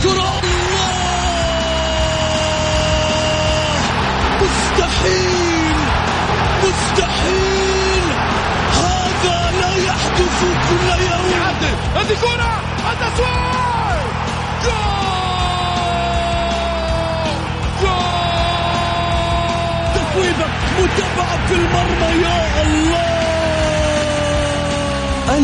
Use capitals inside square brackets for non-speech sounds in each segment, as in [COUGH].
الكرة الله! مستحيل! مستحيل! هذا لا يحدث كل يوم! هذه كرة! التسويق جول! جول! تصويبة متابعة في المرمى يا الله!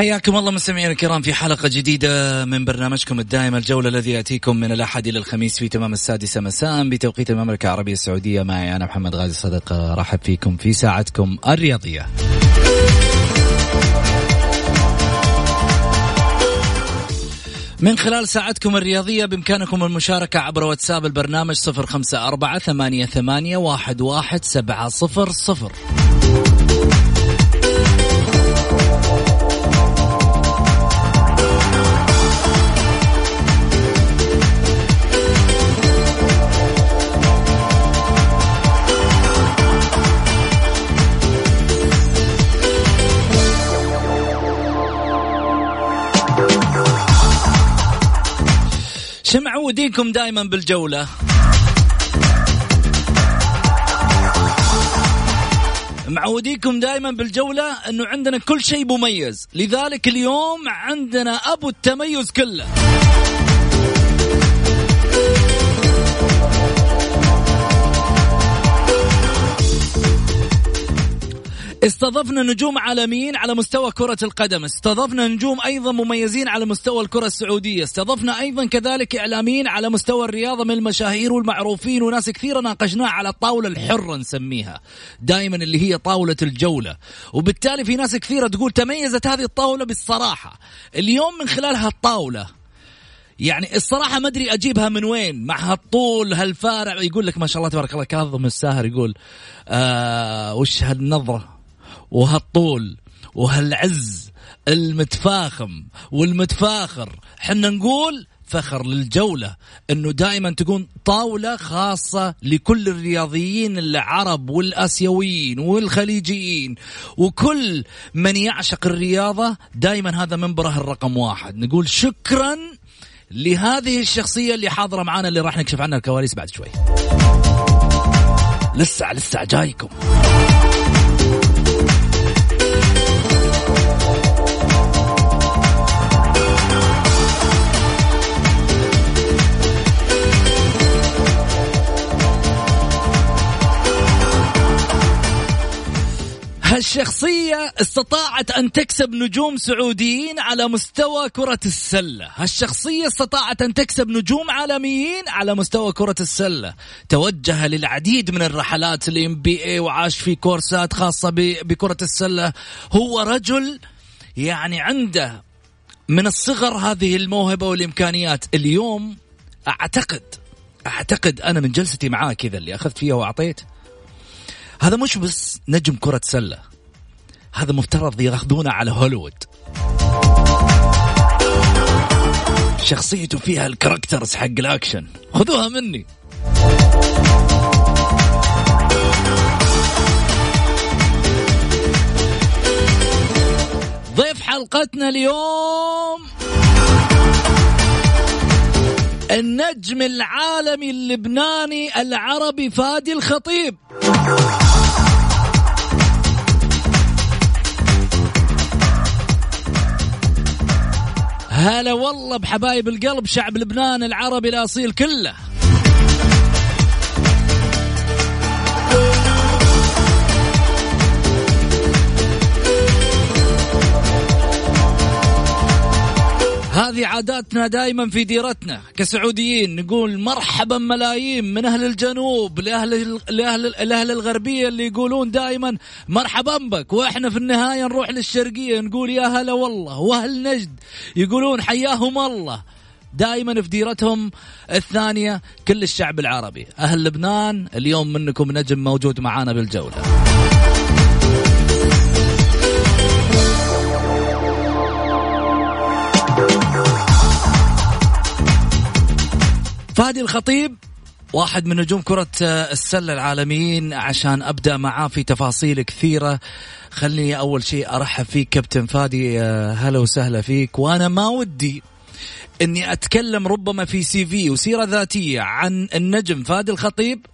حياكم الله مستمعينا الكرام في حلقة جديدة من برنامجكم الدائم الجولة الذي يأتيكم من الأحد إلى الخميس في تمام السادسة مساء بتوقيت المملكة العربية السعودية. معي أنا محمد غازي صدق رحب فيكم في ساعتكم الرياضية. من خلال ساعتكم الرياضية بإمكانكم المشاركة عبر واتساب البرنامج صفر خمسة أربعة ثمانية, ثمانية واحد, واحد سبعة صفر صفر. معودينكم دائما بالجولة. معوديكم دائما بالجولة إنه عندنا كل شيء مميز. لذلك اليوم عندنا أبو التميز كله. استضفنا نجوم عالميين على مستوى كرة القدم استضفنا نجوم أيضا مميزين على مستوى الكرة السعودية استضفنا أيضا كذلك إعلاميين على مستوى الرياضة من المشاهير والمعروفين وناس كثيرة ناقشناها على الطاولة الحرة نسميها دائما اللي هي طاولة الجولة. وبالتالي في ناس كثيرة تقول تميزت هذه الطاولة بالصراحة. اليوم من خلال هالطاولة يعني الصراحة ما أدري أجيبها من وين مع هالطول هالفارع يقول لك ما شاء الله تبارك الله كاظم الساهر يقول آه وش هالنظرة؟ وهالطول وهالعز المتفاخم والمتفاخر. حنا نقول فخر للجولة إنه دائما تكون طاولة خاصة لكل الرياضيين العرب والأسيويين والخليجيين وكل من يعشق الرياضة دائما هذا منبره الرقم واحد. نقول شكرا لهذه الشخصية اللي حاضرة معانا اللي راح نكشف عنها الكواليس بعد شوي. لسه لسه جايكم. هالشخصية استطاعت أن تكسب نجوم سعوديين على مستوى كرة السلة. هالشخصية استطاعت أن تكسب نجوم عالميين على مستوى كرة السلة. توجه للعديد من الرحلات الام بي اي وعاش في كورسات خاصة بكرة السلة. هو رجل يعني عنده من الصغر هذه الموهبة والإمكانيات. اليوم أعتقد أعتقد أنا من جلستي معاه كذا اللي أخذت فيها وأعطيت هذا مش بس نجم كرة سلة هذا مفترض ياخذونه على هوليوود. شخصيته فيها ال characters حق الأكشن. خذوها مني. ضيف حلقتنا اليوم. النجم العالمي اللبناني العربي فادي الخطيب. هلا والله بحبايب القلب شعب لبنان العربي الأصيل كله. هذه عاداتنا دائما في ديرتنا. كسعوديين نقول مرحبا ملايين من أهل الجنوب لأهل لأهل الاهل الغربية اللي يقولون دائما مرحبا بك. وإحنا في النهاية نروح للشرقية نقول يا هلا والله. وأهل نجد يقولون حياهم الله. دائما في ديرتهم الثانية كل الشعب العربي. أهل لبنان اليوم منكم نجم موجود معانا بالجولة. فادي الخطيب واحد من نجوم كرة السلة العالميين عشان أبدأ معاه في تفاصيل كثيرة. خليني أول شيء أرحب فيك كابتن فادي هلا وسهلا فيك. وأنا ما ودي إني أتكلم ربما في سي في وسيرة ذاتية عن النجم فادي الخطيب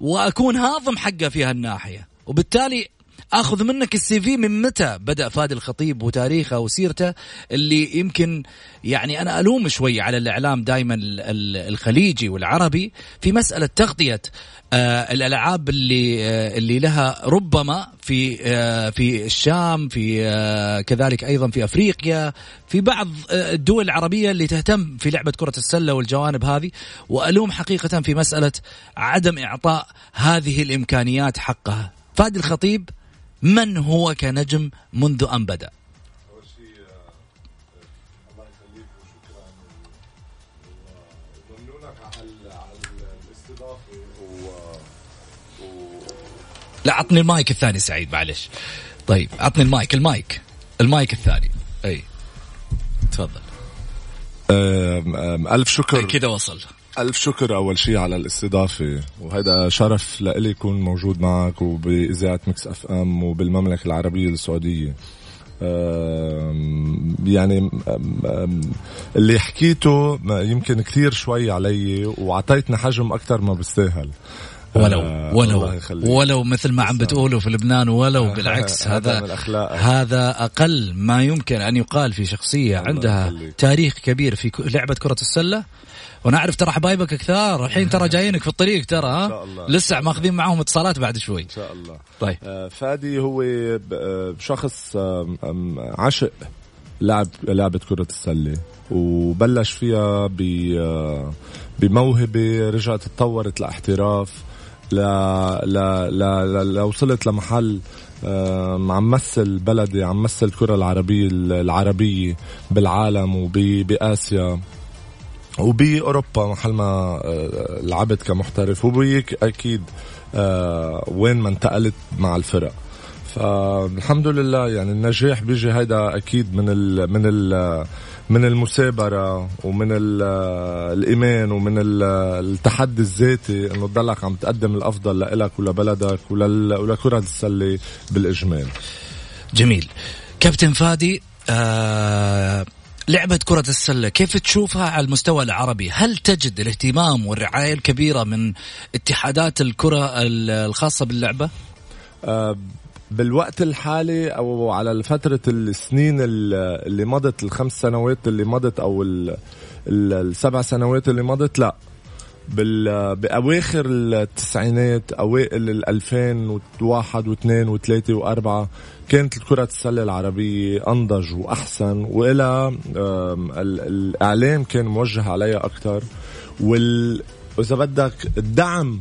وأكون هاضم حقه في هالناحية. وبالتالي أخذ منك السي في من متى؟ بدأ فادي الخطيب وتاريخه وسيرته اللي يمكن يعني أنا ألوم شوي على الإعلام دائما الخليجي والعربي في مسألة تغطية آه الألعاب اللي آه اللي لها ربما في آه في الشام في آه كذلك أيضا في أفريقيا في بعض آه الدول العربية اللي تهتم في لعبة كرة السلة والجوانب هذه. وألوم حقيقة في مسألة عدم إعطاء هذه الإمكانيات حقها. فادي الخطيب من هو كنجم منذ أن بدأ؟ لا عطني المايك الثاني سعيد معلش. طيب عطني ال mic ال mic ال mic الثاني. أي. تفضل. ألف شكر. كذا وصل. ألف شكر أول شيء على الاستضافة وهذا شرف لإلي يكون موجود معك وبإذاعة Mix FM وبالمملكة العربية السعودية. يعني اللي حكيته يمكن كثير شوي علي وعطيتنا حجم أكثر ما بيستاهل. ولو آه ولو ولو مثل ما عم بتقولوا في لبنان ولو [LAUGHS] بالعكس هذا هذا أقل ما يمكن أن يقال في شخصية عندها تاريخ كبير في لعبة كرة السلة. وأنا اعرف ترى حبايبك كثار. الحين ترى [LAUGHS] جايينك في الطريق ترى ها؟ إن شاء الله. لسه ماخذين معاهم اتصالات بعد شوي. إن شاء الله. طيب. آه فادي هو آه، شخص عشق لعب لعبة كرة السلة وبلش فيها آه، بموهبة رجعت تطورت لاحتراف ل ل ل ل وصلت لمحل عم مثل بلدي عم مثل الكرة العربية العربية بالعالم وبآسيا وبأوروبا محل ما آه، لعبت كمحترف. وبيك أكيد آه، وين ما انتقلت مع الفرق. فالحمد لله يعني النجاح بيجي هيدا أكيد من ال من ال من المثابرة ومن الإيمان ومن التحدي الذاتي إنه تضلك عم تقدم الأفضل لإلك ولبلدك ولكرة السلة بالإجمال. جميل. كابتن فادي آه لعبة كرة السلة كيف تشوفها على المستوى العربي؟ هل تجد الاهتمام والرعاية الكبيرة من اتحادات الكرة الخاصة باللعبة؟ أه بالوقت الحالي أو على فترة السنين اللي مضت الخمس سنوات اللي مضت أو السبع سنوات اللي مضت لا. بال بأواخر التسعينات أوائل ال 2001 و2 و3 و4 كانت كرة السلة العربية أنضج وأحسن وإلى الإعلام كان موجه عليها أكثر وال إذا بدك الدعم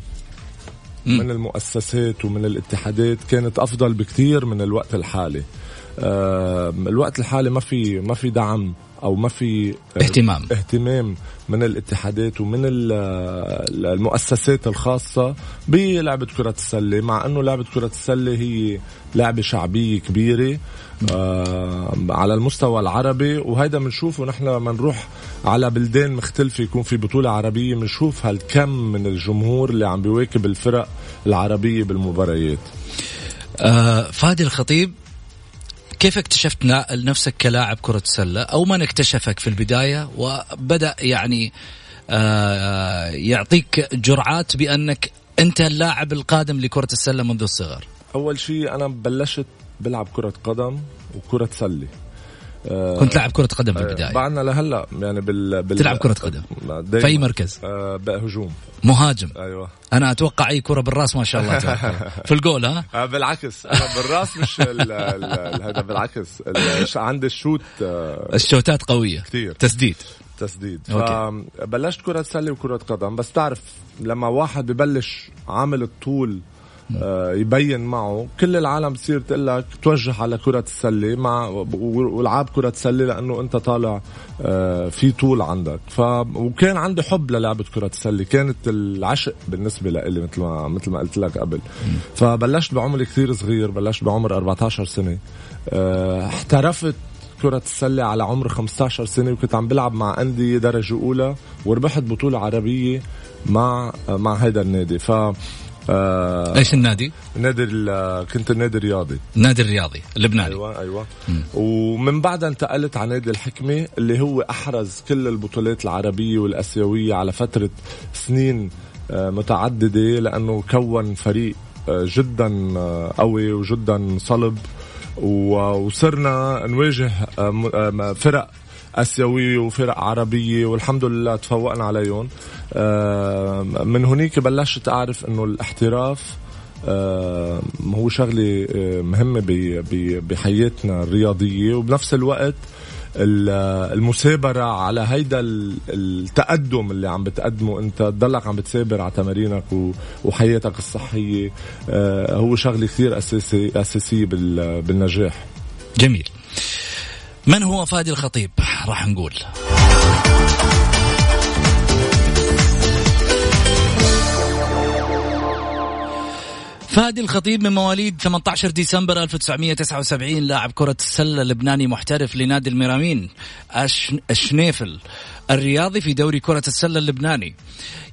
من المؤسسات ومن الاتحادات كانت أفضل بكثير من الوقت الحالي. الوقت الحالي ما في ما في دعم أو ما في اهتمام. اهتمام من الاتحادات ومن المؤسسات الخاصة بلعبة كرة السلة مع إنه لعبة كرة السلة هي لعبة شعبية كبيرة آه على المستوى العربي وهيدا بنشوفه نحن لما نروح على بلدان مختلفة يكون في بطولة عربية بنشوف هالكم من الجمهور اللي عم بيواكب الفرق العربية بالمباريات. آه فادي الخطيب كيف اكتشفت نفسك كلاعب كرة سلة أو من اكتشفك في البداية؟ وبدأ يعني آه، يعطيك جرعات بأنك أنت اللاعب القادم لكرة السلة منذ الصغر. أول شيء أنا بلشت بلعب كرة قدم وكرة سلة. كنت لاعب كرة قدم في البداية. بعدنا لهلا يعني بال, بال... تلعب كرة قدم. في أي مركز؟ آه هجوم. مهاجم. أيوه. أنا أتوقع أي كرة بالرأس ما شاء الله [LAUGHS] في الجول ها؟ آه بالعكس. أنا بالرأس مش هذا بالعكس. عندي ال shoot آه الشوتات قوية. كثير تسديد. تسديد. فبلشت كرة سلة وكرة قدم. بس تعرف لما واحد ببلش عامل الطول آه، يبين معه. كل العالم بتصير تقول لك توجه على كرة السلة مع والعاب كرة السلة لأنه أنت طالع آه، في طول عندك. ف وكان عندي حب للعبة كرة السلة. كانت العشق بالنسبة لي مثل ما مثل ما قلت لك قبل. فبلشت بعمر كثير صغير بلشت بعمر 14 سنة. آه، احترفت كرة السلة على عمر 15 سنة وكنت عم بلعب مع أندية درجة أولى وربحت بطولة عربية مع مع هذا النادي. ف آه إيش النادي؟ نادي كنت النادي الرياضي النادي الرياضي اللبناني أيوه أيوه م. ومن بعدها انتقلت على نادي الحكمة اللي هو أحرز كل البطولات العربية والآسيوية على فترة سنين آه متعددة لأنه كون فريق آه جدا آه، قوي وجدا صلب وصرنا نواجه فرق اسيويه وفرق عربية والحمد لله تفوقنا عليهم. آه، من هنيك بلشت أعرف إنه الاحتراف هو شغلة مهمة بحياتنا الرياضية. وبنفس الوقت المثابرة على هيدا التقدم اللي عم بتقدمه. أنت تضلك عم بتثابر على تمارينك وحياتك الصحية. هو شغلة كثير أساسي أساسية بالنجاح. جميل. من هو فادي الخطيب؟ راح نقول. فادي الخطيب من مواليد 18 ديسمبر 1979 لاعب كرة السلة لبناني محترف لنادي الميرامين الشنيفل الرياضي في دوري كرة السلة اللبناني.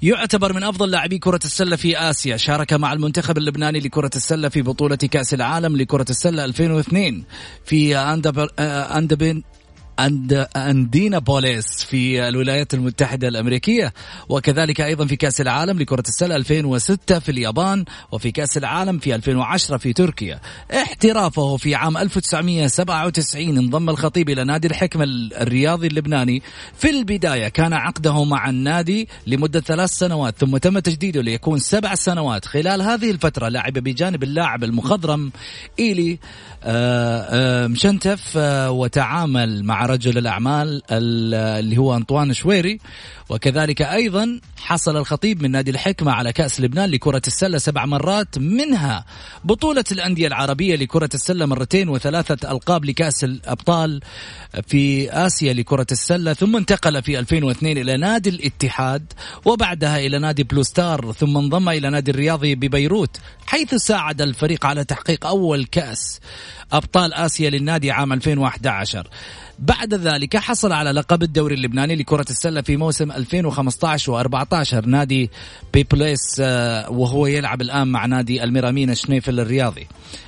يعتبر من أفضل لاعبي كرة السلة في آسيا. شارك مع المنتخب اللبناني لكرة السلة في بطولة كأس العالم لكرة السلة 2002 في أندبن أند أندينا بوليس في الولايات المتحدة الأمريكية وكذلك أيضا في كأس العالم لكرة السلة 2006 في اليابان وفي كأس العالم في 2010 في تركيا. احترافه في عام 1997 انضم الخطيب إلى نادي الحكمة الرياضي اللبناني. في البداية كان عقده مع النادي لمدة ثلاث سنوات ثم تم تجديده ليكون سبع سنوات. خلال هذه الفترة لعب بجانب اللاعب المخضرم إيلي آه، آه، مشنتف آه، وتعامل مع رجل الأعمال اللي هو أنطوان شويري. وكذلك أيضا حصل الخطيب من نادي الحكمة على كأس لبنان لكرة السلة سبع مرات منها بطولة الأندية العربية لكرة السلة مرتين وثلاثة ألقاب لكأس الأبطال في آسيا لكرة السلة ثم انتقل في 2002 إلى نادي الاتحاد وبعدها إلى نادي بلوستار ثم انضم إلى نادي الرياضي ببيروت حيث ساعد الفريق على تحقيق أول كأس أبطال آسيا للنادي عام 2011 بعد ذلك حصل على لقب الدوري اللبناني لكرة السلة في موسم 2015 و14 نادي بيبليس آه، وهو يلعب الآن مع نادي الميرامين الشنيفل الرياضي.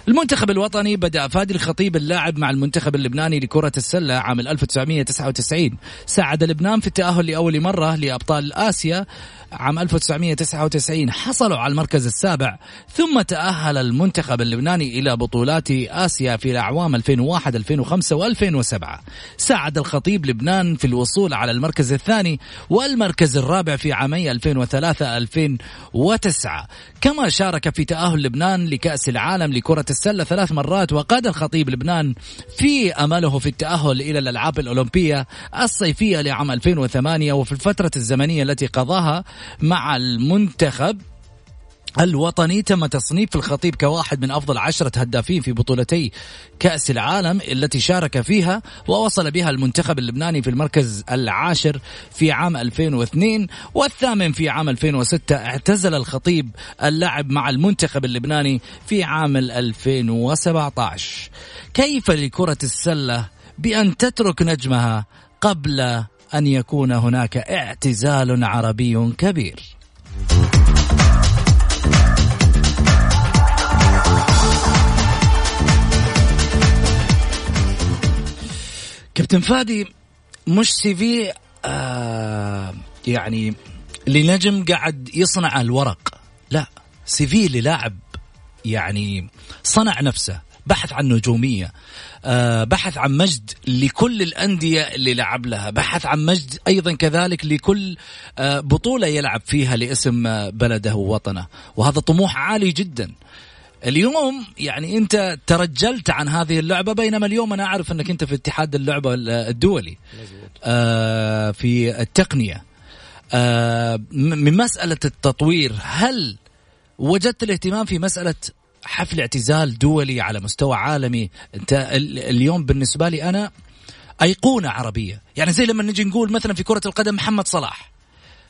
المنتخب الوطني بدأ فادي الخطيب اللاعب مع المنتخب اللبناني لكرة السلة عام 1999 ساعد لبنان في التأهل لأول مرة لأبطال آسيا عام 1999 حصلوا على المركز السابع ثم تأهل المنتخب اللبناني إلى بطولات آسيا في الأعوام 2001 2005 و2007 ساعد الخطيب لبنان في الوصول على المركز الثاني والمركز الرابع في عامي 2003 2009 كما شارك في تأهل لبنان لكأس العالم لكرة السلة ثلاث مرات وقاد الخطيب لبنان في أمله في التأهل إلى الألعاب الأولمبية الصيفية لعام 2008 وفي الفترة الزمنية التي قضاها مع المنتخب الوطني. تم تصنيف الخطيب كواحد من أفضل عشرة هدافين في بطولتي كأس العالم التي شارك فيها ووصل بها المنتخب اللبناني في المركز العاشر في عام 2002 والثامن في عام 2006 اعتزل الخطيب اللعب مع المنتخب اللبناني في عام 2017 كيف لكرة السلة بأن تترك نجمها قبل أن يكون هناك اعتزال عربي كبير. كابتن فادي مش CV آه يعني لنجم قاعد يصنع الورق. لا CV للاعب يعني صنع نفسه بحث عن نجومية. بحث عن مجد لكل الأندية اللي لعب لها. بحث عن مجد أيضا كذلك لكل آه، بطولة يلعب فيها لاسم آه، بلده ووطنه. وهذا طموح عالي جدا. اليوم يعني أنت ترجلت عن هذه اللعبة بينما اليوم أنا أعرف أنك أنت في اتحاد اللعبة الدولي آه في التقنية. آه من مسألة التطوير هل وجدت الاهتمام في مسألة حفل اعتزال دولي على مستوى عالمي. انت اليوم بالنسبة لي أنا أيقونة عربية. يعني زي لما نجي نقول مثلا في كرة القدم محمد صلاح.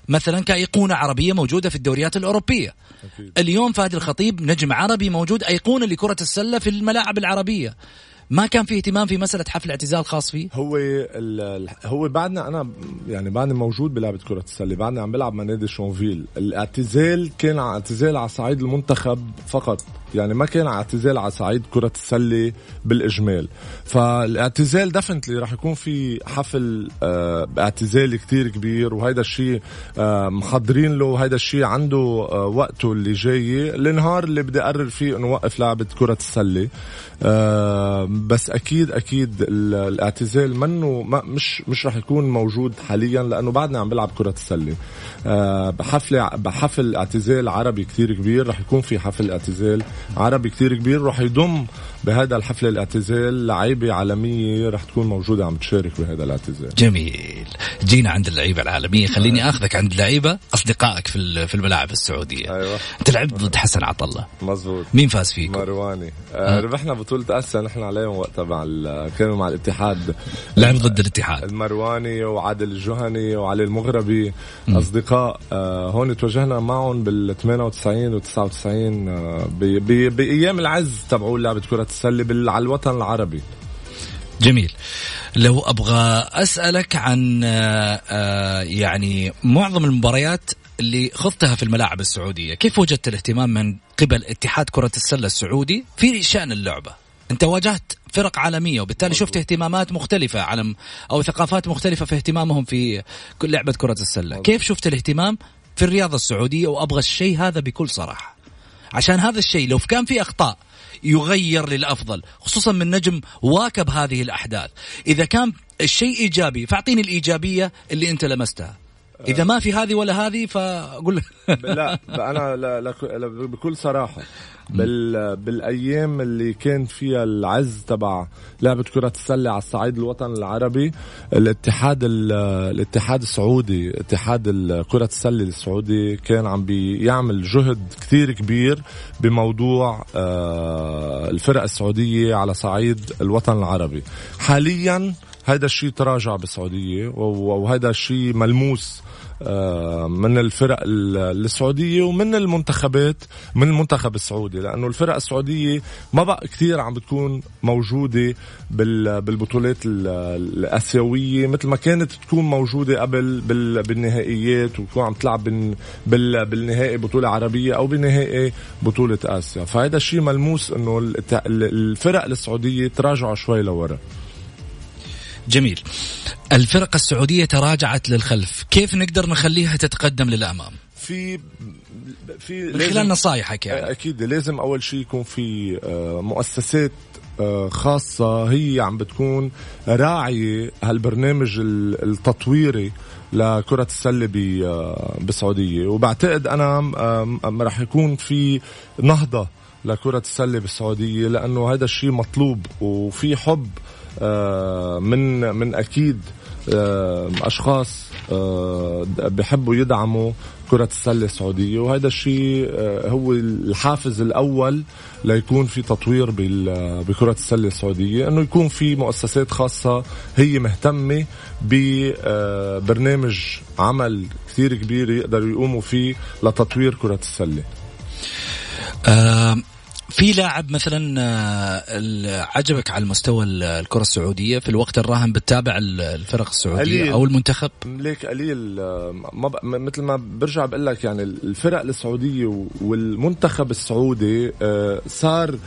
مثلا كأيقونة عربية موجودة في الدوريات الأوروبية. أكيد. اليوم فهد الخطيب نجم عربي موجود أيقونة لكرة السلة في الملاعب العربية. ما كان في اهتمام في مسألة حفل اعتزال خاص فيه؟ هو هو بعدنا أنا يعني بعدني موجود بلعبة كرة السلة. بعدني عم بلعب مع نادي شونفيل. الاعتزال كان اعتزال على صعيد المنتخب فقط. يعني ما كان اعتزال على صعيد كرة السلة بالإجمال. فالاعتزال دفنتلي راح يكون في حفل آه اعتزال كتير كبير وهيدا الشيء آه محضرين له هيدا الشيء عنده آه وقته اللي جاي. النهار اللي بدي أقرر فيه إنه وقف لعبة كرة السلة. بس أكيد أكيد الاعتزال منه ما مش مش رح يكون موجود حاليا لأنه بعدنا عم بلعب كرة السلة. آه بحفله بحفل اعتزال عربي كتير كبير رح يكون في حفل اعتزال. عربي كتير كبير رح يضم بهذا الحفل الاعتزال لعيبة عالمية رح تكون موجودة عم تشارك بهذا الاعتزال. جميل. جينا عند اللعيبة العالمية. خليني آخذك عند اللعيبة أصدقائك في في الملاعب السعودية. أيوه. أنت لعبت ضد حسن عطله مزبوط مين فاز فيك؟ مرواني آه. ربحنا بطولة أسيا نحن عليهم وقتها مع كانوا مع الاتحاد. لعب ضد الاتحاد. المرواني وعادل الجهني وعلي المغربي. م. أصدقاء آه هون تواجهنا معهم بال 98 و 99 آه بأيام العز تبعوا لعبة كره السله على الوطن العربي. جميل. لو أبغى أسألك عن آه، آه، يعني معظم المباريات اللي خضتها في الملاعب السعودية، كيف وجدت الاهتمام من قبل اتحاد كرة السلة السعودي في شأن اللعبة؟ أنت واجهت فرق عالمية وبالتالي شفت اهتمامات مختلفة على أو ثقافات مختلفة في اهتمامهم في كل لعبة كرة السلة، كيف شفت الاهتمام في الرياضة السعودية وأبغى الشيء هذا بكل صراحة. عشان هذا الشيء لو كان في أخطاء يغير للأفضل خصوصا من نجم واكب هذه الأحداث. إذا كان الشيء إيجابي فأعطيني الإيجابية اللي أنت لمستها. إذا ما في هذه ولا هذه فأقول لا أنا لا لا بكل صراحة. بال بالأيام اللي كان فيها العز تبع لعبة كرة السلة على الصعيد الوطن العربي الاتحاد الاتحاد السعودي اتحاد كرة السلة السعودي كان عم بيعمل جهد كثير كبير بموضوع آه، الفرق السعودية على صعيد الوطن العربي. حاليا هذا الشيء تراجع بالسعودية وهذا الشيء ملموس آه، من الفرق السعودية ومن المنتخبات من المنتخب السعودي. لأنه الفرق السعودية ما بقى كثير عم بتكون موجودة بالبطولات الآسيوية مثل ما كانت تكون موجودة قبل بالنهائيات وتكون عم تلعب بالنهائي بطولة عربية أو بنهائي بطولة آسيا. فهذا الشيء ملموس إنه الفرق السعودية تراجعوا شوي لورا. جميل. الفرق السعودية تراجعت للخلف. كيف نقدر نخليها تتقدم للأمام؟ في في من خلال نصايحك يعني. أكيد لازم أول شيء يكون في آه، مؤسسات آه، خاصة هي عم بتكون راعية هالبرنامج التطويري لكرة السلة آه، بالسعودية وبعتقد أنا راح يكون في نهضة لكرة السلة بالسعودية لأنه هذا الشيء مطلوب وفي حب آه، من من أكيد آه، أشخاص آه، بحبوا يدعموا كرة السلة السعودية وهذا الشيء هو الحافز الأول ليكون في تطوير بكرة السلة السعودية أنه يكون في مؤسسات خاصة هي مهتمة ببرنامج عمل كثير كبير يقدروا يقوموا فيه لتطوير كرة السلة. في لاعب مثلا آه، عجبك على المستوى الكرة السعودية في الوقت الراهن بتتابع الفرق السعودية قليل. أو المنتخب ليك قليل آه، ما مثل ما برجع بقول لك يعني الفرق السعودية والمنتخب السعودي آه، صار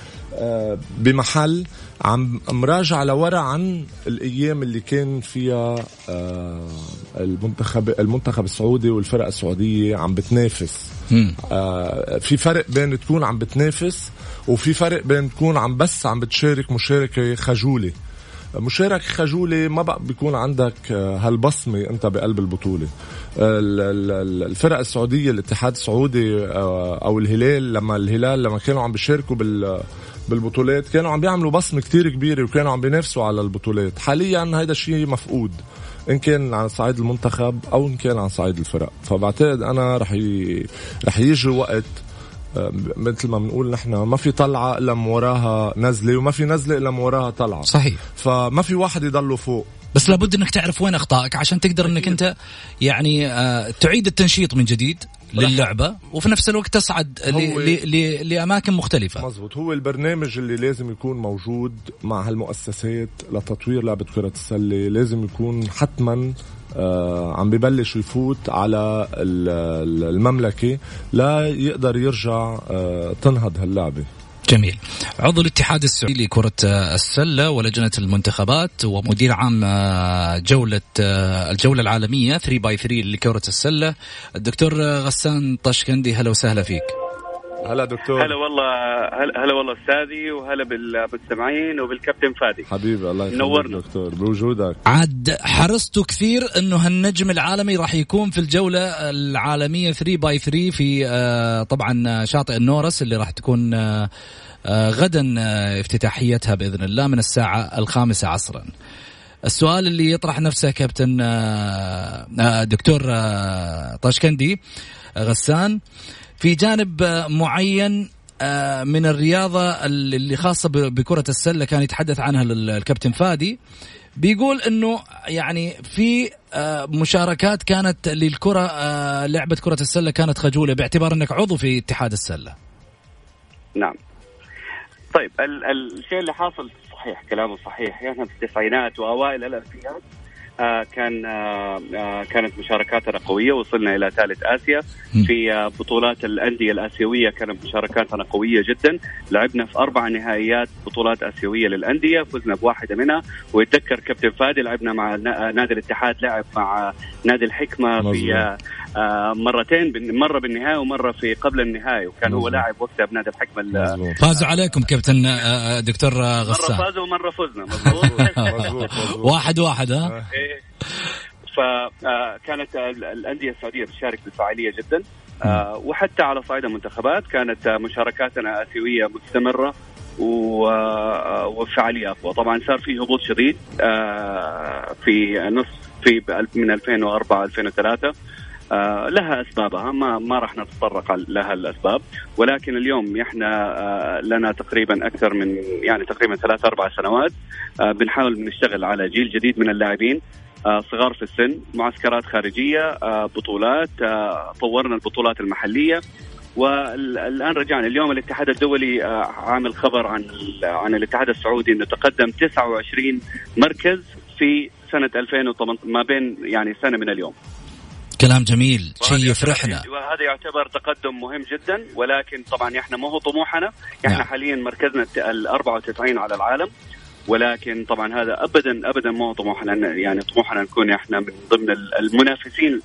بمحل عم مراجع لورا عن الأيام اللي كان فيها آه، المنتخب المنتخب السعودي والفرق السعودية عم بتنافس. آه، في فرق بين تكون عم بتنافس وفي فرق بين تكون عم بس عم بتشارك مشاركة خجولة. مشارك خجولة ما بقى بيكون عندك هالبصمة أنت بقلب البطولة. الفرق السعودية الاتحاد السعودي أو الهلال لما الهلال لما كانوا عم بيشاركوا بال بالبطولات. كانوا عم بيعملوا بصمة كتير كبيرة وكانوا عم بينافسوا على البطولات. حاليا هذا الشيء مفقود إن كان على صعيد المنتخب أو إن كان على صعيد الفرق. فبعتقد أنا رح ي... رح يجي وقت آه، مثل ما بنقول نحن ما في طلعة إلا وراها نزلة وما في نزلة إلا وراها طلعة. صحيح. فما في واحد يضله فوق. بس لابد إنك تعرف وين أخطائك عشان تقدر إنك أنت يعني آه تعيد التنشيط من جديد. للعبة وفي نفس الوقت تصعد لأماكن مختلفة. مزبوط هو البرنامج اللي لازم يكون موجود مع هالمؤسسات لتطوير لعبة كرة السلة لازم يكون حتما آه عم ببلش يفوت على المملكة لا يقدر يرجع آه تنهض هاللعبة. جميل. عضو الاتحاد السعودي لكرة السلة ولجنة المنتخبات ومدير عام آه، جولة آه، الجولة العالمية 3 باي 3 لكرة السلة. الدكتور غسان طشكندي هلا وسهلا فيك. هلا دكتور. هلا والله هلا, هلا والله أستاذي وهلا بالمستمعين وبالكابتن فادي. حبيبي الله يخليك دكتور بوجودك. عاد حرصتوا كثير إنه هالنجم العالمي راح يكون في الجولة العالمية 3 باي 3 في آه، طبعا شاطئ النورس اللي راح تكون آه، آه، غدا افتتاحيتها بإذن الله من الساعة الخامسة عصرا. السؤال اللي يطرح نفسه كابتن دكتور طاشكندي غسان في جانب معين آه، من الرياضة اللي خاصة بكرة السلة كان يتحدث عنها الكابتن فادي بيقول إنه يعني في آه، مشاركات كانت للكرة آه، لعبة كرة السلة كانت خجولة باعتبار إنك عضو في اتحاد السلة. نعم. طيب الشيء اللي حاصل صحيح كلامه صحيح يعني في التسعينات وأوائل الالفينات آه، كان آه، آه، كانت مشاركاتنا قوية. وصلنا إلى ثالث آسيا. في بطولات الأندية الآسيوية كانت مشاركاتنا قوية جدا. لعبنا في أربع نهائيات بطولات آسيوية للأندية فزنا بواحدة منها. ويتذكر كابتن فادي لعبنا مع نادي الاتحاد لعب مع نادي الحكمة. في مرتين مرة بالنهاية ومرة في قبل النهاية وكان مزبوط. هو لاعب وقتها بنادي الحكمه فازوا عليكم كابتن دكتور غسان مرة فازوا ومرة فزنا مزبوط [LAUGHS] واحد واحد ها؟ إيه. فكانت الأندية السعودية تشارك بفعاليه جدا. آه، وحتى على صعيد المنتخبات كانت مشاركاتنا آسيوية مستمرة وفعالية أقوى. طبعا صار في هبوط شديد آه، في نص في من 2004 2003 آه لها أسبابها. ما ما راح نتطرق لها الأسباب. ولكن اليوم إحنا آه لنا تقريبا أكثر من يعني تقريبا ثلاث أربع سنوات آه بنحاول نشتغل على جيل جديد من اللاعبين آه، صغار في السن معسكرات خارجية آه، بطولات آه، طورنا البطولات المحلية. والآن رجعنا. اليوم الاتحاد الدولي عامل خبر عن عن الاتحاد السعودي إنه تقدم 29 مركز في سنة 2018 ما بين يعني سنة من اليوم. كلام جميل. شيء يفرحنا. وهذا يعتبر تقدم مهم جدا ولكن طبعا إحنا ما هو طموحنا. إحنا نعم. حاليا مركزنا ال 94 على العالم ولكن طبعا هذا ابدا ابدا مو طموحنا. يعني طموحنا نكون إحنا من ضمن المنافسين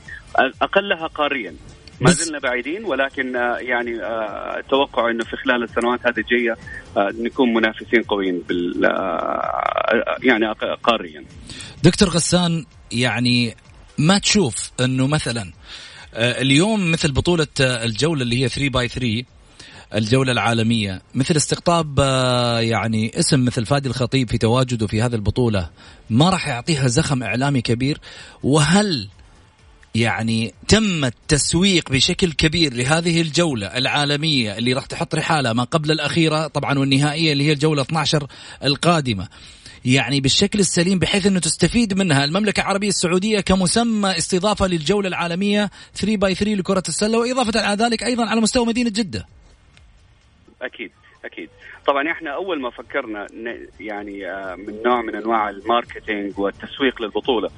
أقلها قاريا. ما زلنا بعيدين ولكن آه، يعني أتوقع آه، إنه في خلال السنوات هذه الجاية آه، نكون منافسين قويين بال يعني قاريا. دكتور غسان يعني ما تشوف إنه مثلا اليوم مثل بطولة الجولة اللي هي 3 باي 3 الجولة العالمية مثل استقطاب آه، يعني اسم مثل فادي الخطيب في تواجده في هذه البطولة ما راح يعطيها زخم إعلامي كبير؟ وهل يعني تم التسويق بشكل كبير لهذه الجولة العالمية اللي راح تحط رحالة ما قبل الأخيرة طبعا والنهائية اللي هي الجولة 12 القادمة؟ يعني بالشكل السليم بحيث إنه تستفيد منها المملكة العربية السعودية كمسمى استضافة للجولة العالمية 3 باي 3 لكرة السلة وإضافة على ذلك أيضا على مستوى مدينة جدة. أكيد أكيد طبعا إحنا أول ما فكرنا يعني آه، من نوع من أنواع الماركتينج والتسويق للبطولة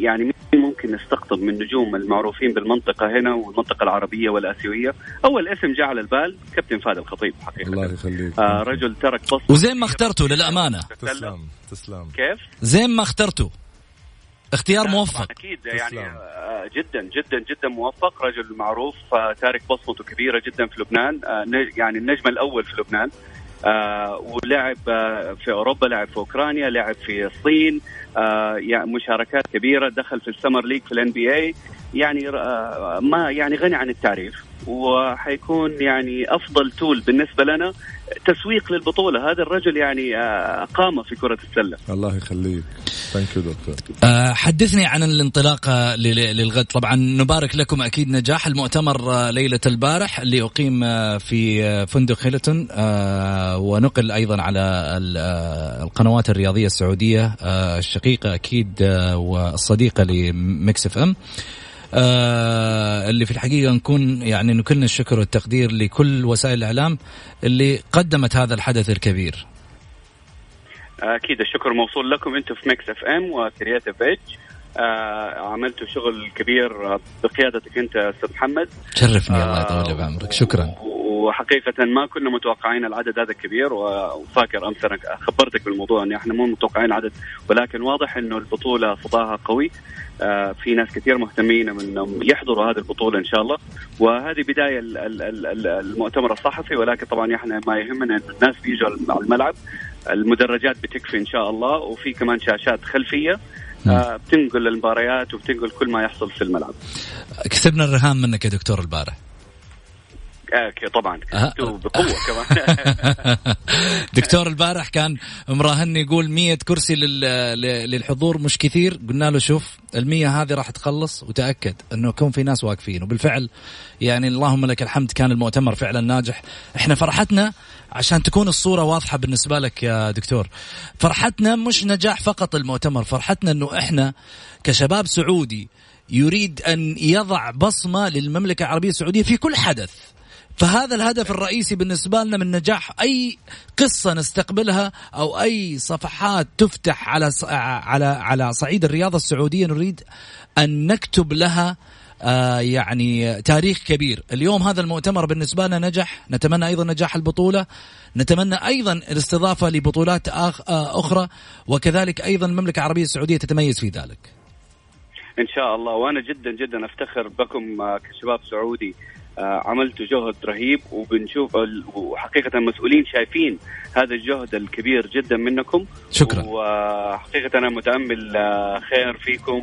يعني مين ممكن نستقطب من النجوم المعروفين بالمنطقة هنا والمنطقة العربية والآسيوية؟ أول اسم جاء على البال كابتن فهد الخطيب حقيقة. الله يخليك. آه رجل ترك بصمة. وزين ما اخترته للأمانة. تسلم. تسلم كيف؟ زين ما اخترته. اختيار موفق. أكيد يعني آه، جدا جدا جدا موفق. رجل معروف آه، تارك بصمته كبيرة جدا في لبنان آه، يعني النجم الأول في لبنان. ولعب في أوروبا لعب في أوكرانيا لعب في الصين يعني مشاركات كبيرة دخل في ال Summer League في ال NBA يعني ما يعني غني عن التعريف وحيكون يعني أفضل tool بالنسبة لنا تسويق للبطولة. هذا الرجل يعني آه، قامه في كرة السلة. الله يخليك. thank you دكتور حدثني عن الانطلاقه للغد. طبعا نبارك لكم أكيد نجاح المؤتمر آه، ليلة البارح اللي أقيم آه، في فندق هيلتون. ونقل أيضا على القنوات الرياضية السعودية الشقيقه أكيد والصديقه ل Mix FM. آه اللي في الحقيقة نكون يعني نكلنا الشكر والتقدير لكل وسائل الإعلام اللي قدمت هذا الحدث الكبير. أكيد الشكر موصول لكم أنتم في Mix FM و Creative Edge آه عملتوا شغل كبير بقيادتك أنت أستاذ محمد. شرفني آه الله يطول بعمرك. شكرا. وحقيقة ما كنا متوقعين العدد هذا الكبير وفاكر أمس أنا خبرتك بالموضوع أن إحنا مو متوقعين عدد ولكن واضح أنه البطولة صداها قوي. في ناس كثير مهتمين انهم يحضروا هذه البطولة إن شاء الله. وهذه بداية المؤتمر الصحفي ولكن طبعا إحنا ما يهمنا إن الناس بيجوا على الملعب. المدرجات بتكفي إن شاء الله وفي كمان شاشات خلفية آه بتنقل المباريات وبتنقل كل ما يحصل في الملعب. كسبنا الرهان منك يا دكتور البارح. آه طبعا. بقوة [LAUGHS] كمان. [LAUGHS] دكتور البارح كان مراهني يقول 100 كرسي للحضور مش كثير. قلنا له شوف المية هذه راح تخلص وتأكد إنه يكون في ناس واقفين. وبالفعل يعني اللهم لك الحمد كان المؤتمر فعلا ناجح. إحنا فرحتنا عشان تكون الصورة واضحة بالنسبة لك يا دكتور فرحتنا مش نجاح فقط المؤتمر. فرحتنا إنه إحنا كشباب سعودي يريد أن يضع بصمة للمملكة العربية السعودية في كل حدث. فهذا الهدف الرئيسي بالنسبة لنا من نجاح أي قصة نستقبلها أو أي صفحات تفتح على على على صعيد الرياضة السعودية نريد أن نكتب لها آه يعني تاريخ كبير. اليوم هذا المؤتمر بالنسبة لنا نجح. نتمنى أيضا نجاح البطولة. نتمنى أيضا الاستضافة لبطولات آخ آه أخرى. وكذلك أيضا المملكة العربية السعودية تتميز في ذلك. إن شاء الله. وأنا جدا جدا أفتخر بكم آه، كشباب سعودي. عملتوا جهد رهيب وبنشوف وحقيقة المسؤولين شايفين هذا الجهد الكبير جدا منكم. شكرا. وحقيقة أنا متأمل آه، خير فيكم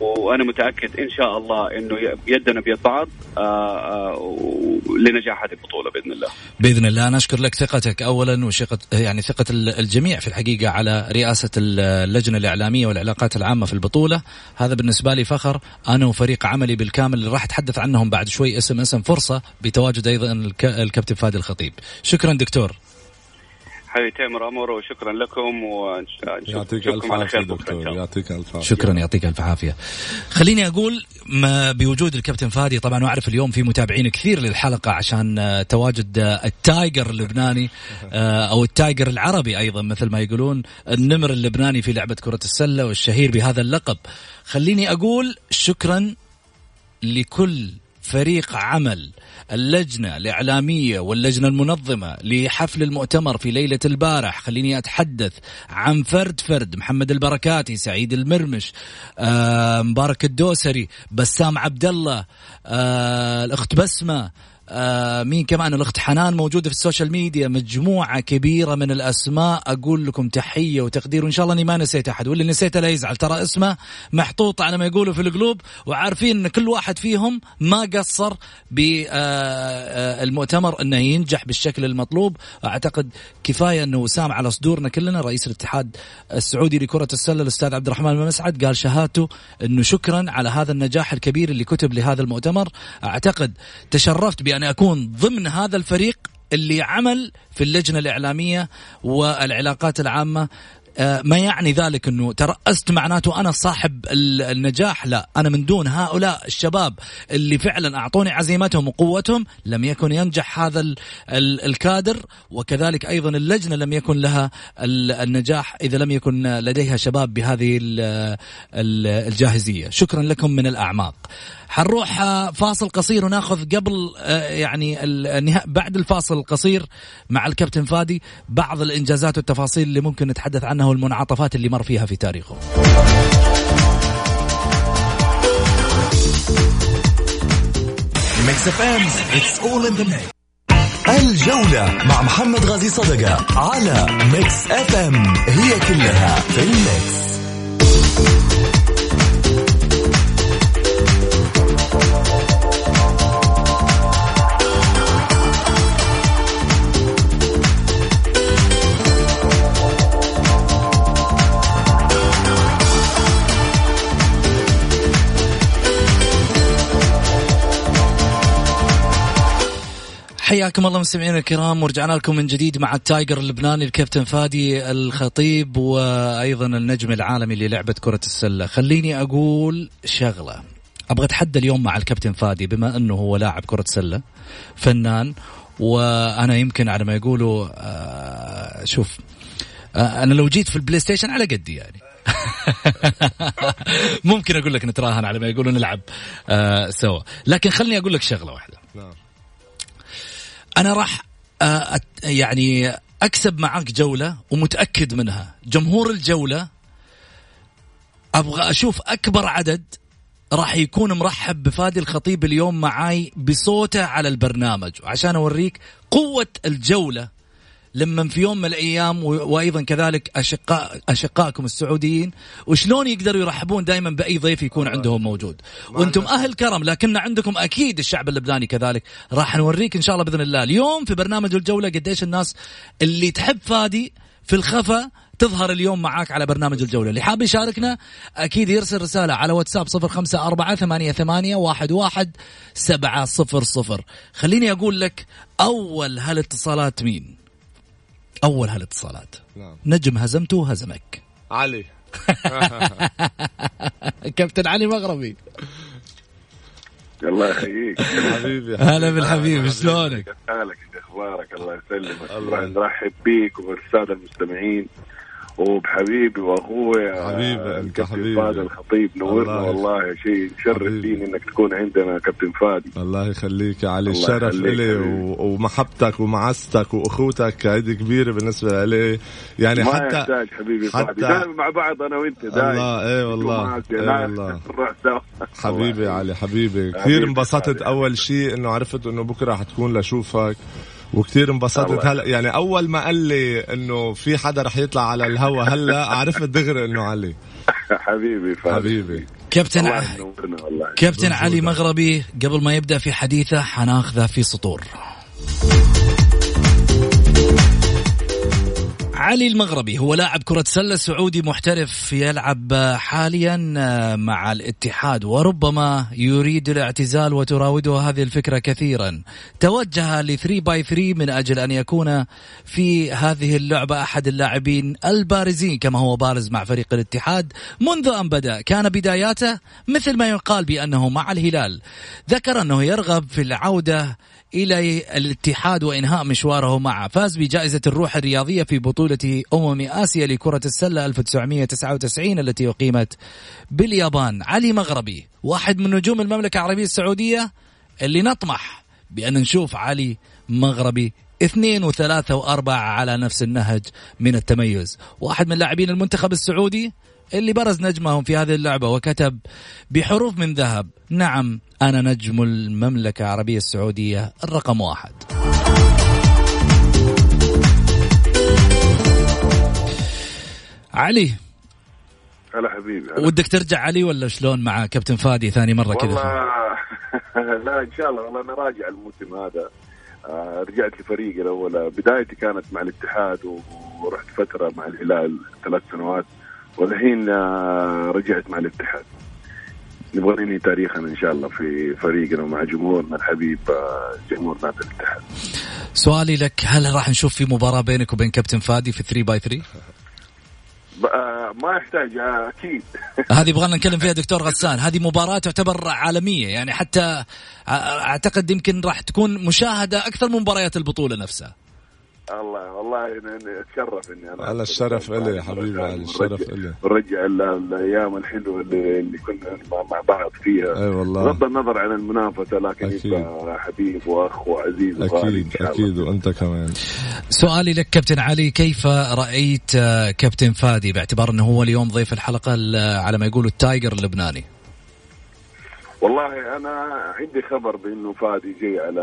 وأنا متأكد إن شاء الله إنه يدنا بيد بعض آه، آه، لنجاح هذه البطولة بإذن الله. بإذن الله أنا أشكر لك ثقتك اولا وثقه يعني ثقة الجميع في الحقيقة على رئاسة اللجنة الإعلامية والعلاقات العامة في البطولة، هذا بالنسبة لي فخر أنا وفريق عملي بالكامل اللي راح أتحدث عنهم بعد شوي اسم اسم فرصة بتواجد أيضا الكابتن فادي الخطيب. شكرا دكتور. حبيبي تامر امور وشكرا لكم يعطيك ألف عافية دكتور يعطيك ألف عافية. شكرا يعطيك ألف عافية. خليني أقول ما بوجود الكابتن فادي طبعا واعرف اليوم في متابعين كثير للحلقة عشان آه، تواجد آه، التايجر اللبناني آه، أو التايجر العربي أيضا مثل ما يقولون النمر اللبناني في لعبة كرة السلة والشهير بهذا اللقب. خليني أقول شكرا لكل فريق عمل اللجنة الإعلامية واللجنة المنظمة لحفل المؤتمر في ليلة البارح. خليني أتحدث عن فرد فرد محمد البركاتي سعيد المرمش آه مبارك الدوسري بسام عبد الله آه الأخت بسمة آه مين كمان؟ الأخت حنان موجودة في السوشيال ميديا مجموعة كبيرة من الأسماء. أقول لكم تحية وتقدير وإن شاء الله إني ما نسيت أحد. واللي نسيته لا يزعل ترى اسمه محطوط على ما يقولوا في القلوب وعارفين إن كل واحد فيهم ما قصر بالمؤتمر آه، آه، إنه ينجح بالشكل المطلوب. أعتقد كفاية إنه وسام على صدورنا كلنا رئيس الاتحاد السعودي لكرة السلة الأستاذ عبد الرحمن بن مسعد قال شهادته إنه شكرا على هذا النجاح الكبير اللي كتب لهذا المؤتمر. أعتقد تشرفت بأن أكون ضمن هذا الفريق اللي عمل في اللجنة الإعلامية والعلاقات العامة ما يعني ذلك إنه ترأست معناته أنا صاحب النجاح؟ لا. أنا من دون هؤلاء الشباب اللي فعلا أعطوني عزيمتهم وقوتهم لم يكن ينجح هذا الكادر وكذلك أيضا اللجنة لم يكن لها النجاح إذا لم يكن لديها شباب بهذه الجاهزية. شكرا لكم من الأعماق. حنروح آه، فاصل قصير وناخذ قبل آه، يعني بعد الفاصل القصير مع الكابتن فادي بعض الإنجازات والتفاصيل اللي ممكن نتحدث عنها. والمنعطفات اللي مر فيها في تاريخه. الجولة مع محمد غازي صدقة على ميكس اف ام هي كلها في الميكس حياكم الله مستمعينا الكرام ورجعنا لكم من جديد مع ال tiger اللبناني الكابتن فادي الخطيب وأيضا النجم العالمي للعبة كرة السلة. خليني أقول شغلة. أبغى أتحدى اليوم مع الكابتن فادي بما أنه هو لاعب كرة سلة فنان وأنا يمكن على ما يقولوا آه شوف آه أنا لو جيت في ال PlayStation على قدي يعني. [LAUGHS] ممكن أقول لك نتراهن على ما يقولوا نلعب آه سوا. لكن خليني أقول لك شغلة واحدة. نعم. أنا راح آه، يعني أكسب معك جولة ومتأكد منها. جمهور الجولة أبغى أشوف أكبر عدد راح يكون مرحب بفادي الخطيب اليوم معاي بصوته على البرنامج. وعشان أوريك قوة الجولة لما في يوم من الأيام وأيضا كذلك اشقاء اشقائكم السعوديين وشلون يقدروا يرحبون دائما بأي ضيف يكون عندهم موجود؟ وأنتم أهل كرم لكن عندكم أكيد الشعب اللبناني كذلك راح نوريك إن شاء الله بإذن الله. اليوم في برنامج الجولة قديش الناس اللي تحب فادي في الخفا تظهر اليوم معاك على برنامج الجولة. اللي حاب يشاركنا أكيد يرسل رسالة على واتساب صفر خمسة أربعة ثمانية, ثمانية واحد, واحد سبعة صفر صفر. خليني أقول لك أول هالاتصالات مين؟ أول هالاتصالات. نعم. نجم هزمته هزمك علي. [LAUGHS] كابتن علي مغربي. الله يحييك حبيبي هلا بالحبيب شلونك؟ حالك؟ أخبارك؟ الله يسلمك. الله نرحب بيك وبالسادة المستمعين. وبحبيبي واخوي حبيبي انت حبيبي فادي الخطيب نورنا والله شيء شرف لي إنك تكون عندنا كابتن فادي الله يخليك يا علي. الشرف لي و... ومحبتك ومعزتك وأخوتك هيدي كبيره بالنسبة لي. يعني ما حتى يحتاج حبيبي حتى فادي دائما مع بعض أنا وأنت دائما الله اي والله اي والله. [LAUGHS] حبيبي علي حبيبي. كثير انبسطت أول شيء إنه عرفت إنه بكرة حتكون لشوفك وكثير انبسطت. هلا يعني أول ما قال لي إنه في حدا رح يطلع على الهوا هلا عرفت دغري إنه علي. [LAUGHS] حبيبي فادي. حبيبي. كابتن ع... كابتن علي مغربي قبل ما يبدأ في حديثه حناخذه في سطور. علي المغربي هو لاعب كرة سلة سعودي محترف يلعب حاليا مع الاتحاد وربما يريد الاعتزال وتراوده هذه الفكرة كثيرا. توجه ل 3 by 3 من أجل أن يكون في هذه اللعبة أحد اللاعبين البارزين كما هو بارز مع فريق الاتحاد. منذ أن بدأ كان بداياته مثل ما يقال بأنه مع الهلال. ذكر أنه يرغب في العودة إلى الاتحاد وإنهاء مشواره معه فاز بجائزة الروح الرياضية في بطولة أمم آسيا لكرة السلة 1999 التي أقيمت باليابان. علي مغربي واحد من نجوم المملكة العربية السعودية اللي نطمح بأن نشوف علي مغربي اثنين وثلاثة وأربعة على نفس النهج من التميز. واحد من لاعبين المنتخب السعودي اللي برز نجمهم في هذه اللعبة وكتب بحروف من ذهب نعم أنا نجم المملكة العربية السعودية. الرقم واحد. علي. هلا حبيبي هلا. ودك ترجع علي ولا شلون مع كابتن فادي ثاني مرة كذا؟ [LAUGHS] لا إن شاء الله والله أنا راجع الموسم هذا. آه رجعت لفريقي الأول. بدايتي كانت مع الاتحاد ورحت فترة مع الهلال ثلاث سنوات. والحين آه رجعت مع الاتحاد نبغى ننهي تاريخنا إن شاء الله في فريقنا ومع جمهورنا الحبيب آه، جمهور نادي الاتحاد. سؤالي لك هل راح نشوف في مباراة بينك وبين كابتن فادي في 3 باي 3؟ ما يحتاج أكيد [LAUGHS] هذه يبغى نتكلم فيها دكتور غسان هذه مباراة تعتبر عالمية يعني حتى أعتقد يمكن راح تكون مشاهدة أكثر من مباريات البطولة نفسها الله والله أتشرف إني أنا على الشرف إلي يا حبيبي على الشرف إلي. ونرجع الأيام الحلوة اللي, اللي كنا مع بعض فيها. أي والله. بغض النظر عن المنافسة لكن أكيد. حبيب وأخ وعزيز أكيد أكيد وأنت كمان. سؤالي لك كابتن علي كيف رأيت كابتن فادي؟ باعتبار إنه هو اليوم ضيف الحلقة على ما يقولوا التايجر اللبناني. والله أنا عندي خبر بإنه فادي جاي على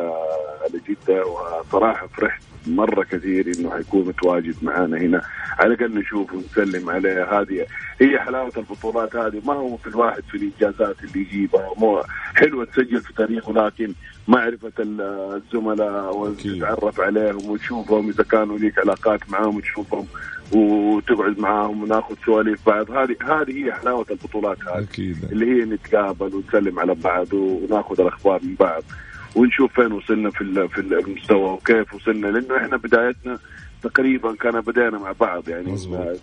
على جدة وصراحه فرحت مرة كثير إنه حيكون متواجد معانا هنا. على الأقل نشوفه ونسلم عليه هذه هي حلاوة البطولات هذه. ما هو في الواحد في الإنجازات اللي يجيبها. مو حلوة تسجل في تاريخه لكن معرفة الزملاء وتتعرف عليهم وتشوفهم إذا كانوا ليك علاقات معاهم وتشوفهم وتقعد معاهم وناخذ سواليف بعض. هذه هذه هي حلاوة البطولات هذه. أكيد. اللي هي نتقابل ونسلم على بعض وناخذ الأخبار من بعض ونشوف فين وصلنا في في المستوى وكيف وصلنا. لأنه إحنا بدايتنا تقريبا كان بدينا مع بعض. يعني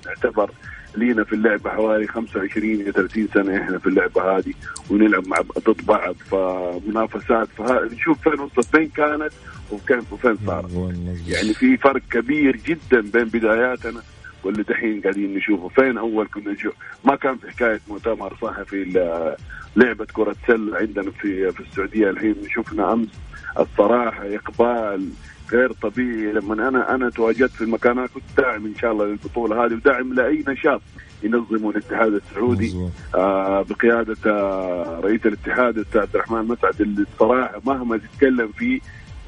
نعتبر لينا في اللعبة حوالي 25 إلى 30 سنة إحنا في اللعبة هذه ونلعب مع ضد بعض. فمنافسات فنشوف فين وصلت فين كانت وفين وفين صارت. يعني في فرق كبير جدا بين بداياتنا واللي دحين قاعدين نشوفه. فين أول كنا نشوف؟ ما كان في حكاية مؤتمر صحفي لعبة كرة سلة عندنا في في السعودية. الحين شفنا أمس الصراحة إقبال غير طبيعي. لما أنا أنا تواجدت في المكان كنت داعم إن شاء الله للبطولة هذه وداعم لأي نشاط ينظمه الاتحاد السعودي. آه بقيادة آه رئيس الاتحاد عبد الرحمن مسعد. اللي الصراحة مهما تتكلم فيه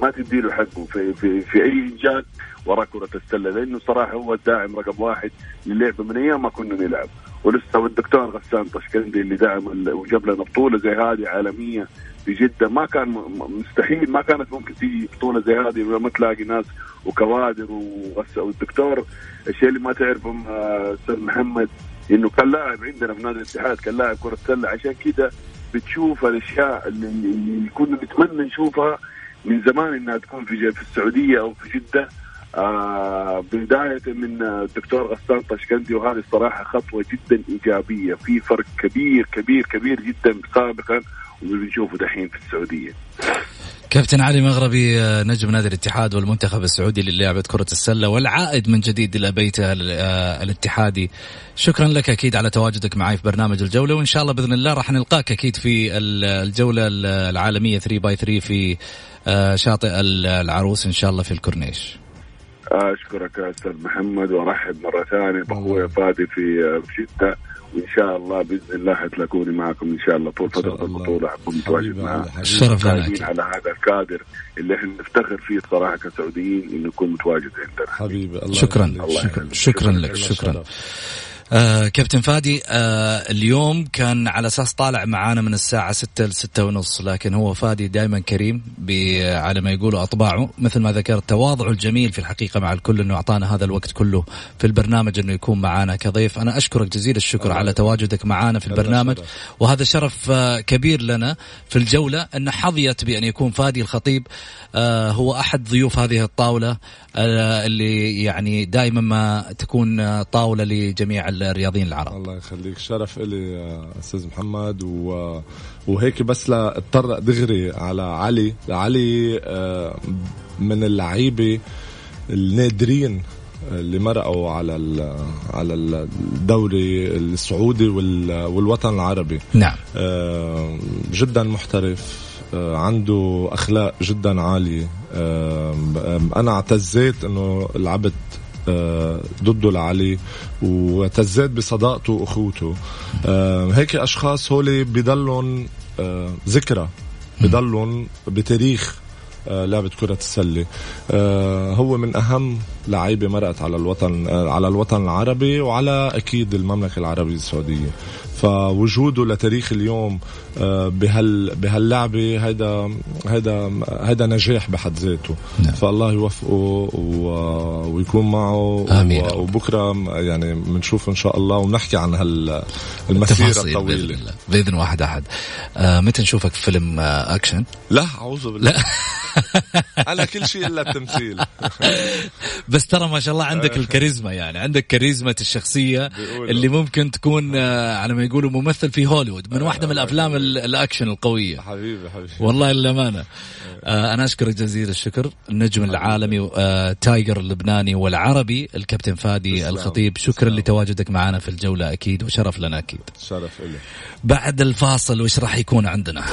ما تدي له حقه في في في أي إنجاز وراء كرة السلة لأنه صراحة هو الداعم رقم واحد للعبة من أيام ما كنا نلعب. ولسه والدكتور غسان طشكندي اللي دعم وجاب لنا بطولة زي هذه عالمية في جدة. ما كان مستحيل ما كانت ممكن تيجي بطولة زي هذه ما تلاقي ناس وكوادر والدكتور الشيء اللي ما تعرفه أستاذ محمد إنه كان لاعب عندنا في نادي الاتحاد كان لاعب كرة سله عشان كذا بتشوف الأشياء اللي كنا نتمنى نشوفها من زمان إنها تكون في في السعودية أو في جدة. آه بداية من الدكتور غسان طشكندي وهذه الصراحة خطوة جدا إيجابية. في فرق كبير كبير كبير جدا سابقا واللي بنشوفه دحين في السعودية. كابتن علي مغربي آه، نجم نادي الاتحاد والمنتخب السعودي للعبة كرة السلة والعائد من جديد إلى بيته آه، الاتحادي. شكرا لك أكيد على تواجدك معي في برنامج الجولة وإن شاء الله بإذن الله راح نلقاك أكيد في الجولة العالمية 3 باي 3 في آه، شاطئ العروس إن شاء الله في الكورنيش. أشكرك أستاذ محمد وأرحب مرة ثانية باخويا فادي في جده وإن شاء الله بإذن الله حتلاقوني معكم إن شاء الله طول فترة البطوله حكون متواجد معاه الشرف لنا على هذا الكادر اللي إحنا نفتخر فيه صراحة كسعوديين إنه يكون متواجد عندنا. حبيبي الله شكرا. الله شكرا, شكرا لك شكرا. آه كابتن فادي آه اليوم كان على أساس طالع معانا من الساعة ستة لستة ونص لكن هو فادي دائما كريم على ما يقولوا أطباعه مثل ما ذكرت تواضعه الجميل في الحقيقة مع الكل إنه أعطانا هذا الوقت كله في البرنامج إنه يكون معانا كضيف. أنا أشكرك جزيل الشكر على تواجدك معانا في البرنامج وهذا شرف آه كبير لنا في الجولة إن حظيت بأن يكون فادي الخطيب آه هو أحد ضيوف هذه الطاولة آه اللي يعني دائما ما تكون طاولة لجميع الرياضيين العرب. الله يخليك. شرف لي أستاذ محمد. و... وهيك بس لاضطر دغري على علي. علي آه، من اللعيبة النادرين اللي مرقوا على على الدوري السعودي والوطن العربي. نعم. آه، جدا محترف آه، عنده أخلاق جدا عالية. أنا اعتزيت إنه لعبت ضده لعلي وتزاد بصداقته وأخوته. آه، هيك أشخاص هول بضلهم آه، ذكرى بضلهم بتاريخ لعبة كرة السلة. هو من أهم لعيبة مرقت على الوطن على الوطن العربي وعلى أكيد المملكة العربية السعودية. فوجوده لتاريخ اليوم آه، بهال بهاللعبة هيدا هيدا هيدا نجاح بحد ذاته نعم. فالله يوفقه. ويكون معه آمين. وبكرة يعني بنشوف إن شاء الله ونحكي عن هالمسيره الطويله بإذن, الله. بإذن واحد أحد آه متى نشوفك في فيلم آه أكشن؟ لا أعوذ بالله [LAUGHS] [LAUGHS] أنا كل شيء إلا التمثيل. [LAUGHS] بس ترى ما شاء الله عندك الكاريزما يعني عندك كاريزما الشخصية اللي ممكن تكون آه، على ما يقولوا ممثل في هوليوود من واحدة من الأفلام الأكشن القوية. حبيبي حبيبي. والله للأمانة. آه، أنا اشكرك جزيل الشكر النجم العالمي آه، tiger اللبناني والعربي الكابتن فادي الخطيب. شكرا لتواجدك معنا في الجولة أكيد وشرف لنا أكيد. شرف لي بعد الفاصل وش راح يكون عندنا؟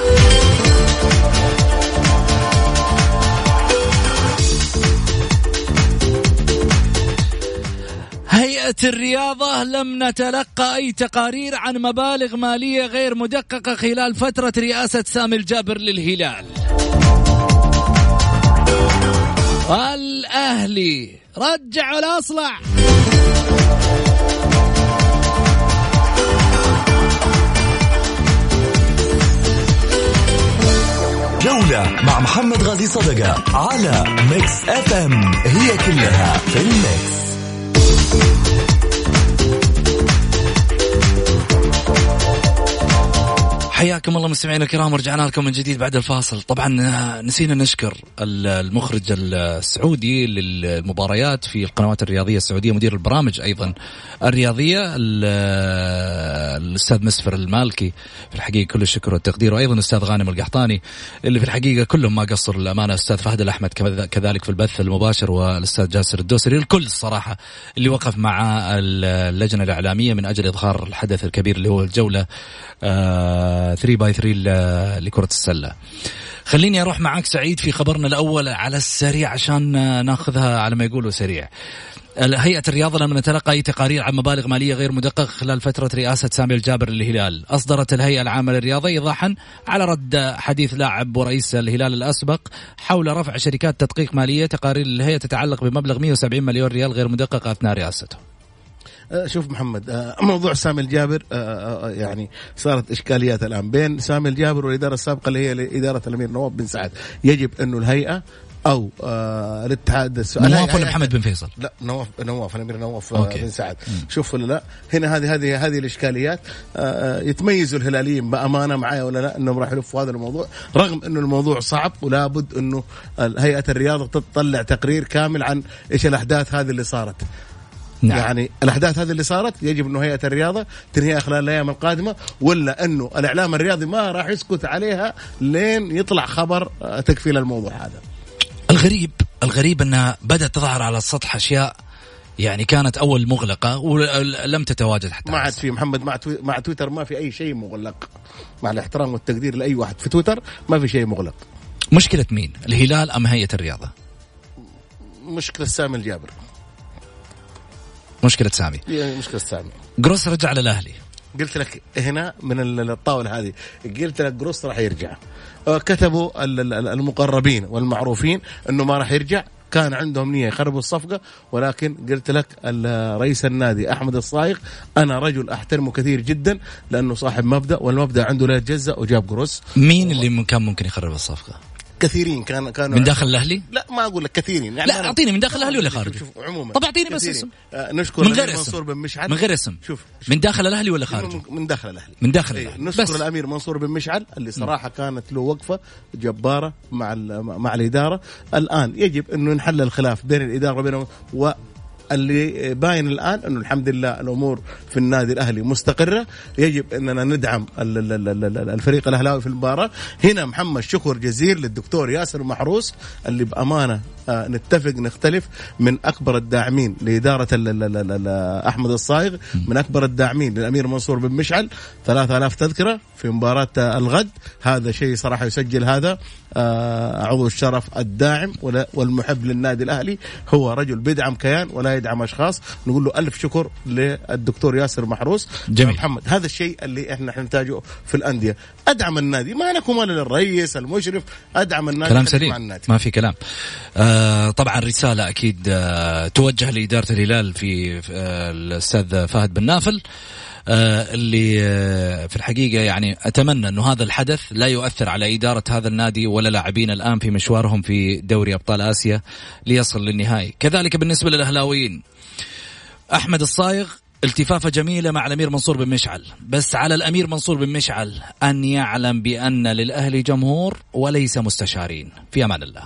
هيئة الرياضة لم نتلقى أي تقارير عن مبالغ مالية غير مدققة خلال فترة رئاسة سامي الجابر للهلال. الأهلي رجع الأصلع. جولة مع محمد غازي صدقة على Mix FM هي كلها في ال mix حياكم الله مستمعينا الكرام ورجعنا لكم من جديد بعد الفاصل. طبعا آه، نسينا نشكر المخرج السعودي للمباريات في القنوات الرياضية السعودية مدير البرامج أيضا الرياضية آه، الأستاذ مسفر المالكي. في الحقيقة كل الشكر والتقدير. وأيضا الأستاذ غانم القحطاني اللي في الحقيقة كلهم ما قصروا الأمانة الأستاذ فهد الأحمد كذلك في البث المباشر والأستاذ جاسر الدوسري. الكل الصراحة اللي وقف مع اللجنة الإعلامية من أجل إظهار الحدث الكبير اللي هو الجولة 3 باي 3 لكرة السلة. خليني أروح معك سعيد في خبرنا الأول على السريع عشان ناخذها على ما يقولوا سريع. هيئة الرياضة لم نتلقى أي تقارير عن مبالغ مالية غير مدققة خلال فترة رئاسة سامي الجابر للهلال. أصدرت الهيئة العامة للرياضة إيضاحا على رد حديث لاعب ورئيس الهلال الأسبق حول رفع شركات تدقيق مالية. تقارير الهيئة تتعلق بمبلغ 170 مليون ريال غير مدققة أثناء رئاسته. شوف محمد أه، [CLEARS THROAT] موضوع سامي الجابر أه، يعني صارت إشكاليات الآن بين سامي الجابر والإدارة السابقة اللي هي اداره الأمير نواف بن سعد يجب انه الهيئة أو آه الاتحاد السعودي نواف ولا محمد بن فيصل؟ لا نواف نواف الأمير نواف okay. بن سعد شوف ولا لا هنا هذه هذه هذه الإشكاليات آه يتميزوا الهلاليين بأمانة معايا ولا لا إنهم راح يلفوا هذا الموضوع رغم إنه الموضوع صعب ولا بد إنه هيئة الرياضة تطلع تقرير كامل عن إيش الأحداث هذه اللي صارت نعم. يعني الأحداث هذه اللي صارت يجب إنه هيئة الرياضة تنهيها خلال الأيام القادمة ولا إنه الإعلام الرياضي ما راح يسكت عليها لين يطلع خبر آه، تكفيل الموضوع هذا. الغريب الغريب أنها بدأت تظهر على السطح أشياء يعني كانت أول مغلقة ولم تتواجد حتى ما عاد في محمد مع مع تويتر ما في أي شيء مغلق. مع الاحترام والتقدير لأي واحد في تويتر ما في شيء مغلق. مشكلة مين؟ الهلال أم هيئة الرياضة؟ مشكلة سامي الجابر. مشكلة سامي. مشكلة سامي. جروس رجع للأهلي. قلت لك هنا من الطاولة هذه قلت لك جروس راح يرجع. آه، كتبوا المقربين والمعروفين إنه ما راح يرجع. كان عندهم نية يخربوا الصفقة ولكن قلت لك رئيس النادي أحمد الصايغ أنا رجل أحترمه كثير جدا لأنه صاحب مبدأ والمبدأ عنده لا يتجزا وجاب جروس مين اللي كان ممكن يخرب الصفقة؟ كثيرين كان كانوا من داخل الأهلي؟ لا ما أقول لك كثيرين. يعني لا أعطيني من داخل الأهلي ولا خارج؟ شوف عموما. طب أعطيني بس اسم. آه نشكر من غير اسم. منصور بن مشعل. من غير اسم. شوف, شوف. من داخل الأهلي ولا خارج؟ من داخل الأهلي. من داخل إيه، الأهلي. نشكر بس. الأمير منصور بن مشعل اللي صراحة كانت له وقفة جبارة مع مع الإدارة. الآن يجب انه نحل الخلاف بين الإدارة وبين اللي باين الآن أنه الحمد لله الأمور في النادي الأهلي مستقرة. يجب أننا ندعم الفريق الأهلاوي في المباراة. هنا محمد شكر جزيل للدكتور ياسر محروس اللي بأمانة نتفق نختلف من أكبر الداعمين لإدارة أحمد الصايغ من أكبر الداعمين للأمير منصور بن مشعل 3000 تذكرة في مباراة الغد. هذا شيء صراحة يسجل هذا. آه، عضو الشرف الداعم والمحب للنادي الأهلي. هو رجل بيدعم كيان ولا يدعم أشخاص. نقول له ألف شكر للدكتور ياسر محروس. جميل. محمد هذا الشيء اللي إحنا نحتاجه في الأندية. أدعم النادي ما لكم ولا للرئيس المشرف أدعم النادي كلام سليم. النادي. ما في كلام. آه طبعا رسالة أكيد آه توجه لإدارة الهلال في آه الأستاذ فهد بن نافل آه، اللي آه، في الحقيقة يعني أتمنى أنه هذا الحدث لا يؤثر على إدارة هذا النادي ولا لاعبين الآن في مشوارهم في دوري أبطال آسيا ليصل للنهائي. كذلك بالنسبة للأهلاويين أحمد الصايغ التفافة جميلة مع الأمير منصور بن مشعل. بس على الأمير منصور بن مشعل أن يعلم بأن للأهلي جمهور وليس مستشارين. في أمان الله.